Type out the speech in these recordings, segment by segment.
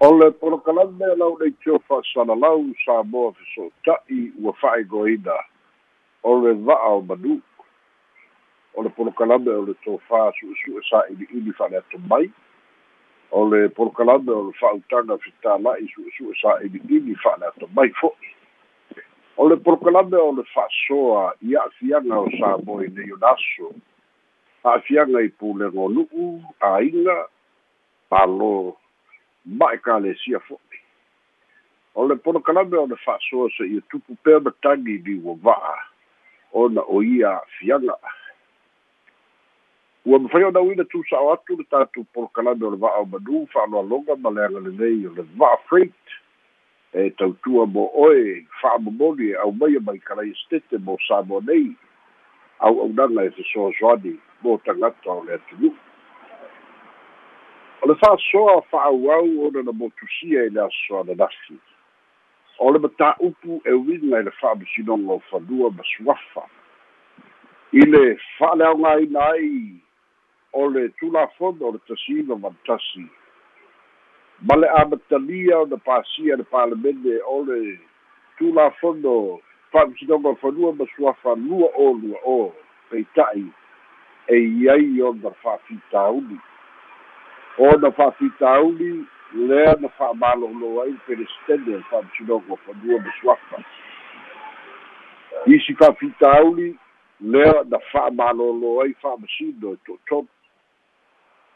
o le polokalame lau nei tio fa'asalalau sa moa feso'ota'i ua fa'aigoina o le va'a o manu. O le polokalame o le tofā su'esu'e sa'ili'ili fa'aleato mai. O le polokalame o le fa'autaga fetāla'i su'esu'e sa'ili'ili fa'aleato mai fo'i o le polokalame o le fa'asoa i a'afiaga o sa moa i nei o naso a'afiaga i pulego nu'u āiga palo ma e kalesia fo'i o le polokalame o le fa'asoa se ia tupu pea matagi li ua va'a. Ona o ia a'afiaga ua mafai ona uina tusa'o atu le tatou polokalame o le va'a o manu fa'aloaloga ma le aga lelei o le va'a freight. E tautua mo oe fa'amomoli e aumaia mai kalaia stete mo sa mo nei au'aunaga e fesoasoani mo tagata o le atunu'u o le fa'asoa fa'auau ona na motusia i le asosoana nafi o le matā'upu e uiga i le fa'amasinoga o fanua ma suafa. I le fa'aleaogāina ai o le tulafono o le tasiga manatasi ma le amatalia ona pasia le palemene o le tulafono fa'amasinoga o fanua ma suafa lua o lua o peita'i e iai ona fa'afitauli ona fa'afitauli lea na fa'amalōlō ai pelestene le fa'amasinoga o fanua ma suafa isi fa'afitauli lea na fa'amalōlō ai fa'amasino e to'atonu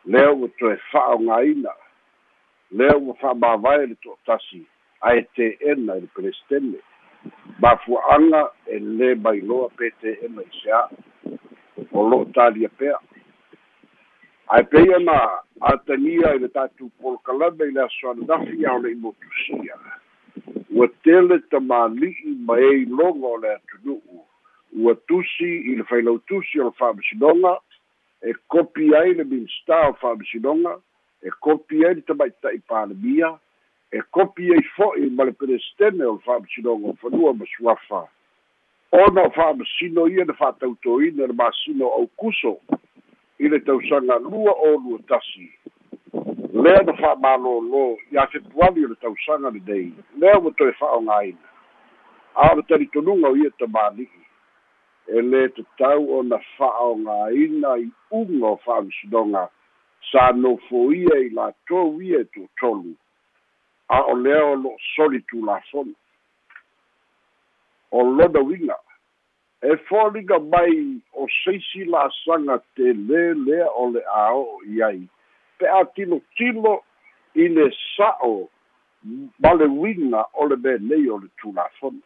lea ua toe fa'aogāina lea ua fa'amāvae le to'atasi ae te'ena i le pelestene mafua'aga e lē mailoa pete'ena i se a'u o lo'o talia pea. Ae peia na atagia i le tatou polokalame i le asoananafi ao le'i motusia ua tele tamāli'i ma ei loga o le atunu'u. Ua tusi i le failau tusi o le fa'amasinoga e kopi ai le minista o fa'amasinoga e kopi ai le tamaita'i palemia e kopi ai fo'i ma le pelestene o le fa'amasinoga o fanua ma suafa. Ona o fa'amasino ia le fa'atautoina le masino aukuso i le tausaga lua o lua tasi. Lea na fa'amālōlō ia fepuali o le tausaga lenei lea ua toe fa'aogāina a o le talitonuga o ia tamāli'i e lē tatau ona fa'aogāina i uga o fa'amasinoga sa nofo ia i latou ia e tu'utolu a o lea o lo'o soli tulafono o lona uiga e foliga mai o seisi la'asaga telē lea o le a'o'o i ai pe a tilotilo i le sa'o ma le uiga o le mea nei o le tulafono.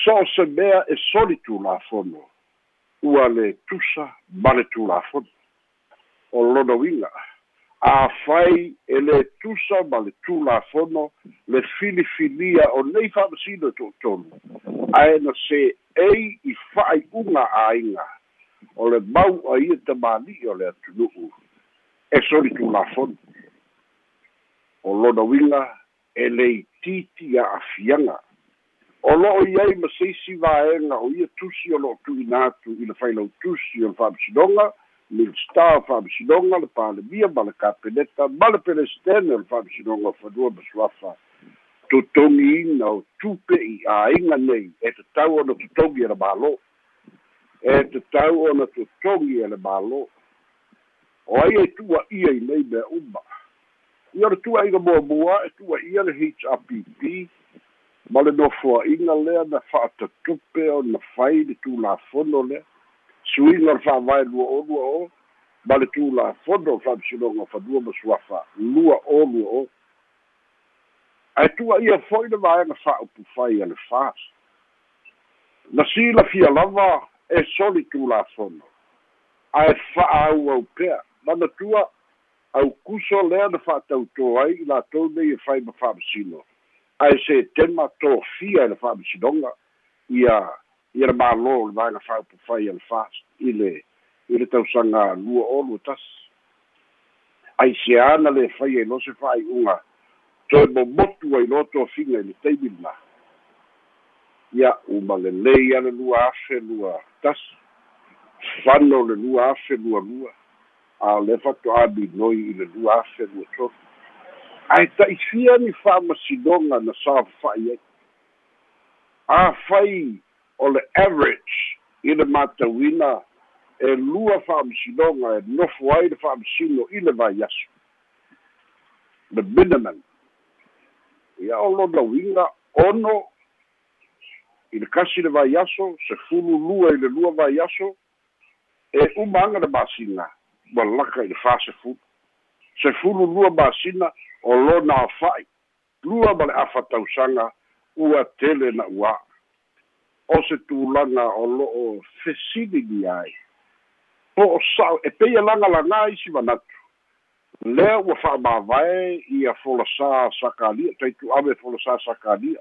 So o se mea e soli tulafono ua le tusa ma le tulafono. O lona uiga afai e lē tusa ma le tulafono le filifilia o nei fa'amasino e to'atolu ae na se ei i fa'ai'uga āiga o le mau a ia tamāli'i o le atunu'u. E soli tulafono o lona uiga e lei titi a'afiaga o lo'o i ai ma seisi vaega o ia tusi o lo'o tu'ina atu i le failau tusi o le fa'amasinoga milstar fa'amasinoga le palemia ma le kapeneta ma le pelestene o le fa'amasinoga fanua ma suafa totogiina o tupe'i āiga nei. E tatau ona totogi e le mālō e tatau ona totogi e le mālō o ai e tu'aʻia i nei mea uma. Ia le tu'a'iga muamua e tu'aʻia le hrpp ma le nofoaʻiga lea na fa'atatupe ona fai le tulafono lea. Suiga le fa'avae lua o ma le tulafono o fa'amasinoga fanua ma suafa lua o lua o ae tu'aʻia fo'i le vaega fa'aupu fai a le fas na silafia lava e soli tulafono ae fa'aauau pea. Manatua aukuso lea na fa'atautō ai i latou nei e fai ma fa'amasino ae se tema tofia i le fa'amasinoga ia ia le mālō le vaega fa'aupu fai a le fas i le i le tausaga lua o lua tasi ai se ana le fai ai lose fa'ai'uga toe momotu ai loa tofiga i le taimi lana ia uma lelei a le lua afe lua tasi fano le lua afe lua lua. A le fato'aminoi i le lua afe lua tolu ae ta'ifia ni fa'amasinoga na safafa'i ai. Afai o le average i le matauina e lua fa'amasinoga e nofo ai le fa'amasino i le vaiaso the minimum ia o lona uiga ono i le kasi le vaiaso se fulu lua i le lua vaiaso e uma aga le masina ma laka i le fasefulu se fulu. Lua masina o lona afa'i lua ma le ʻafatausaga ua tele na uā o se tulaga o lo'o fesilini ai. Po o sa'o e peia lagalagā isi manatu lea ua fa'amāvae ia folasā sakalia taitu ave folasā sakalia.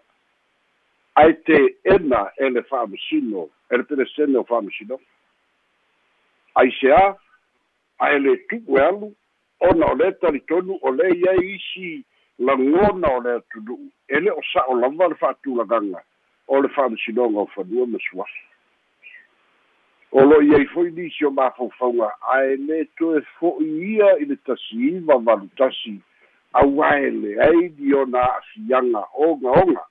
Ae te ena e le fa'amasino e le pelesene o fa'amasino ai seā ae le tu'u e alu ona o le talitonu o le iai isi lagona o le atunu'u. E le o sa'o lava le fa'atulagaga o le fa'amasinoga o fanua ma suafi o lo iai foi nisi o mafaufauga ae lē toe fo'i ia i le tasiiva valutasi auae leai ona a'afiaga ogaoga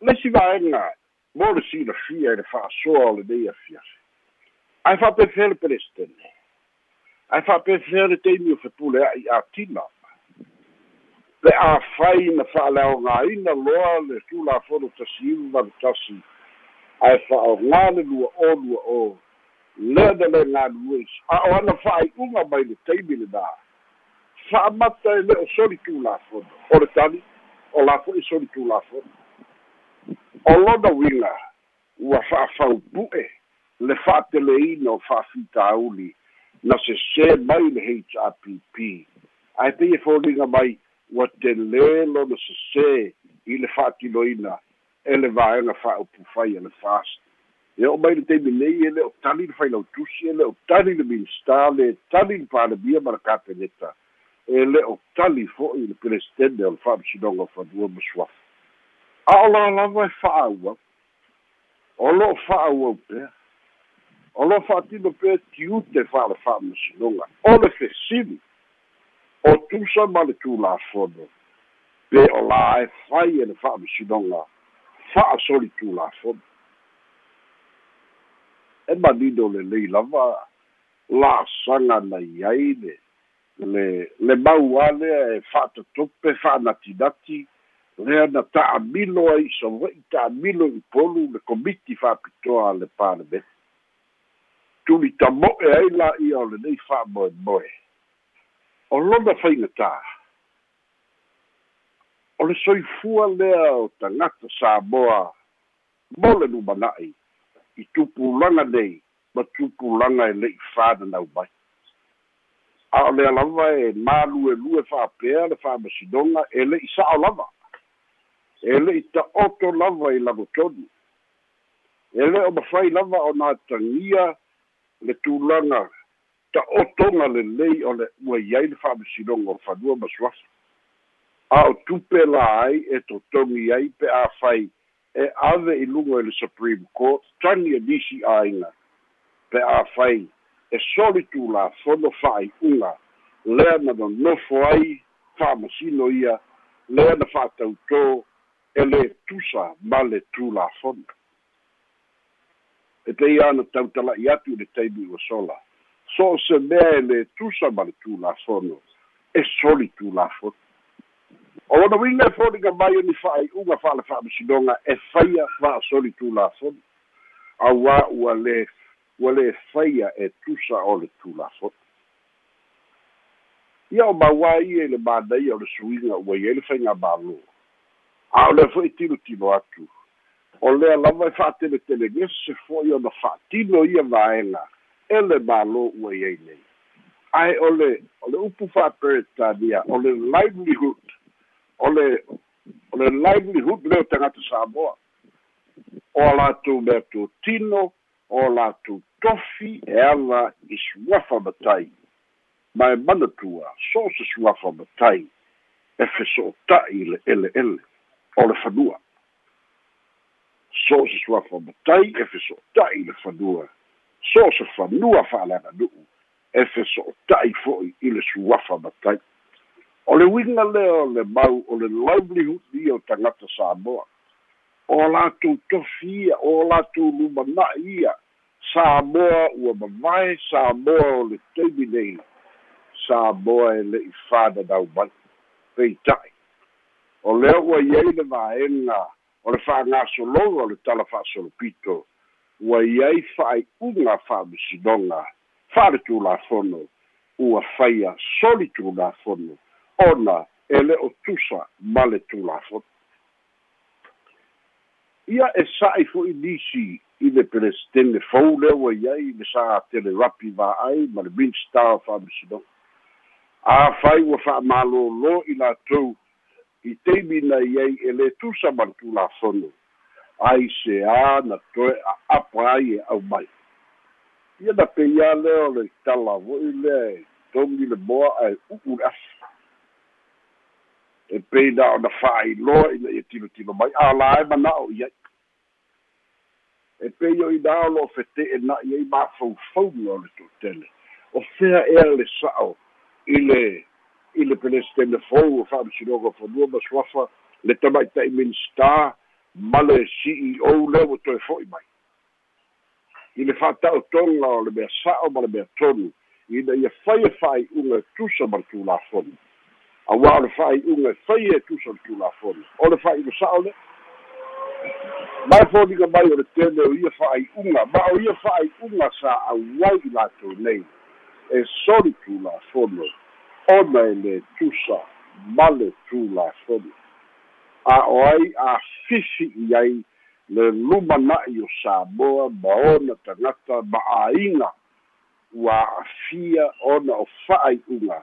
lesi vaega mo le silafia i le fa'asoa o lenei afiafi ae fa'apefea le pelestene ae fa'apefea le teimi o fepulea'i atila le āfai na fa'aleaogāina loa le tulafono tasiiva valutasi ae fa'aogā le lua o lua o lea na le galua isi a o ana fa'ai'uga mai le taimi lenā fa'amata e le o soli tulafono o le tali o la fo'i soli tulafono o lona uiga ua fa'afaupu'e le fa'ateleina o fa'afitauli na sesē mai le hrpp ae peia foliga mai ua telē lona sesē i le fa'atiloina e le vaega fa'aupufai a le fast e o mai le taimi nei e le o tali le failautusi e le o tali le minista le tali le palemia ma le kapeneta e le o tali fo'i le pelestene o le fa'amasinoga fanua ma suafa a o lalava e fa'aauau o lo'o fa'aauau pea o lo'o fa'atino pea tiute fa'a le fa'amasinoga o le fesili o tusa ma le tulafono pe o la e fai e le fa'amasinoga fa'asoli tulafono e manino lelei lava la'asaga nai ai le le le mau a lea e fa'atatope fa'anatinati lea na ta'amilo ai sove'i ta'amilo i polu le komiti fa'apitoa le palemene tuli tamo'e ai la o lenei fa'amoemoe o lona faigatā o le soifua lea o tagata samoa mo le lumana'i i tupulaga nei ma tupulaga e le'i fananau mai. A o lea lava e maluelue fa'apea le fa'amasinoga e le'i sa'o lava. E le'i ta'oto lava i lagotonu e le o mafai lava ona tagia le tulaga ta'otoga lelei o le ua iai le fa'amasinoga o fanua ma suafa a o tupe la ai e totogi ai pe a fai. E ave i luga i le supreme court tani e nisi aiga pe a fai. E soli tulafono fa'ai'uga lea na nonofo ai fa'amasino ia. Lea na fa'atautō e lē tusa ma le tulafono e peia ana tautala'i atu i le taimi ua sola so o se mea e lē tusa ma le tulafono e soli tulafono o lona uiga e foliga mai o ni fa'ai'uga fa'ale fa'amasinoga e faia fa'asoli tulafono auā ua lē ua lē faia e tusa o le tulafono ia o mauā ia i le manaia o le suiga ua iai le faiga mālō a o lea fo'i tilotilo atu o lea lava e fa'ateletelegese fo'i ona fa'atino ia vaega e le mālō ua iai nei ae o le o le upu fa'aperetania o le livelihood o le o le livelihood leo tagata samoa. O latou mea tino o latou tofi e ala i suafa matai. Ma e manatua so se suafa matai e feso'ota'i le ele ele o le fanua so se suafa matai e feso'ota'i le fanua so se fanua fa'aleaganu'u e feso'ota'i fo'i i le suafa matai o le uiga lea o le mau o le livelihood ia o tagata samoa. O latou tofi ia o latou lumana'i ia samoa ua mavae samoa o le taimi nei. Samoa e le'i fananau mai peita'i o lea ua iai le vaega o le fa'agasologa o le tala fa'asolopito ua iai fa'ai'uga fa'amasinoga fa'ale tulafono ua faia soli tulafono ona e le o tusa ma le tulafono ia e sa'i fo'i nisi i le pelestene fou lea ua iai le sa telerapi va'ai ma le minstar fa'amasinoga afai ua fa'amālōlō i latou i teimi na iai e lē tusa ma le tulafono ai se a na toe a'apa ai e ʻau mai. Ia na peia lea o le tala fo'i lea e togi le moa ae u'u le afi e pei na ona fa'ailoa ina ia tilotilo mai. Ala e mana'o i ai. E pei o ina o lo'o fete'e na'i ai mafaufauga o le to'atele o fea ea le sa'o i le i le pelestene fou o fa'amasinoga fonua ma suafa le tamaita'i minista ma le ceo lea ua toe fo'i mai. I le fa'ata'otoga o le mea sa'o ma le mea tonu ina ia faia fa'ai'uga e tusa ma le tulafoni auā o le fa'ai'uga e faia e tusa le tulafoni o le fa'ai'uga le mae foliga mai o le tele o ia fa'ai'uga ma o ia fa'ai'uga sa auai i latou nei. E soli tulafono ona e lē tusa ma le tulafono a o ai afifi i ai le lumana'i o samoa ma ona tagata ma'āiga ua a'afia ona o fa'ai'uga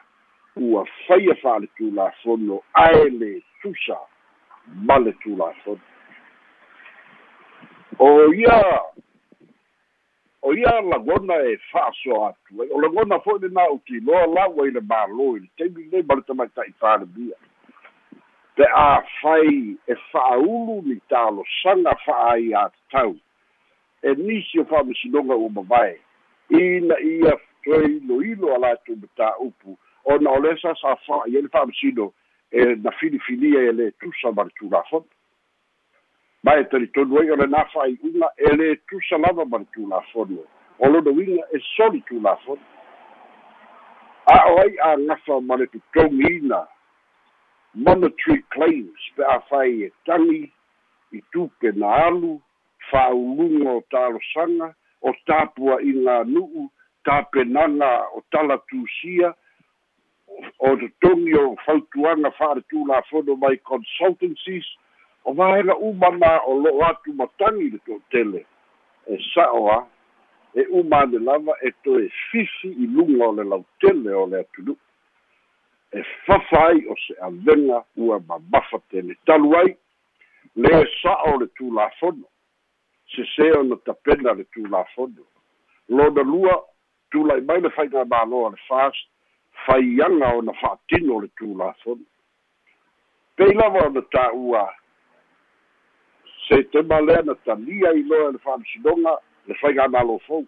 ua faia fa'aletulafono ae lē tusa ma le tulafono o ia o ia lagona e fa'asoa atu. Ai o lagona fo'i lenā utiloa lau ai le mālō i le taimi nei ma le tamaita'i palemia pe āfai e fa'aulu ni talosaga fa'ai atatau e nisi o fa'amasinoga ua mavae ina ia toe iloilo a latou matā'upu ona o le sa sa fa'i ai le fa'amasino e na filifilia e lē tusa ma le tulafono ma e talitonu ai o lenā fa'ai'uga e lē tusa lava ma le tulafono o lona uiga e soli tulafono a o ai agafa ma le totogiina monetary claims pe afai e tagi i tupe na alu fa'auluga o talosaga o tapua'iga nu'u tapenaga o tala tusia o totogi o fautuaga fa'aletulafono mai consultancies o vaega uma na o lo'o atu matagi le to'atele e sa'o a e uma ane lava e toe fifi i luga o le lautele o le atunu'u e fafa ai o se avega ua mamafa tele. Talu ai le sa'o le tulafono sesē ona tapena le tulafono lona lua tula'i mai le faiga māloa le fast faiaga ona fa'atino le tulafono pei lava ona tā'ua se tema lea na talia iloa le fa'amasinoga le faiga malo fou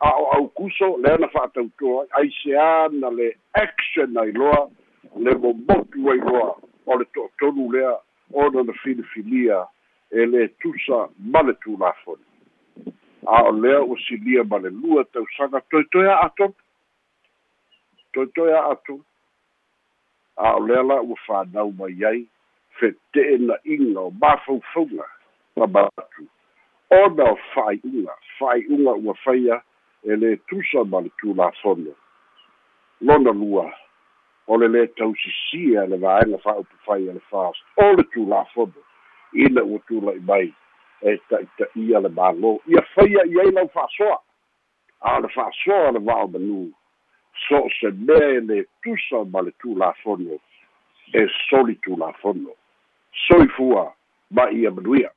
a o aukuso lea na fa'atautua ai aiseā na le action ai loa le momotu ai loa o le to'atonu lea ona na filifilia e lē tusa ma le tulafoni a o lea ua silia ma le lua tausaga toetoe a'a tonu toetoe a'a tonu a o lea la ua fanau mai ai fete'ena'iga o mafaufauga mamatu ona o fa'ai'uga fa'ai'uga ua faia e lē tusa ma le tulafono lona lua o le lē tausisia le vaega fa'aupu faia le fast o le tulafono ina ua tula'i mai e ta'ita'ia le mālō ia faia i ai lau fa'asoa a le fa'asoa le va'o manū so o se mea e lē tusa ma le tulafono e soli tulafono soifua ma ia manuia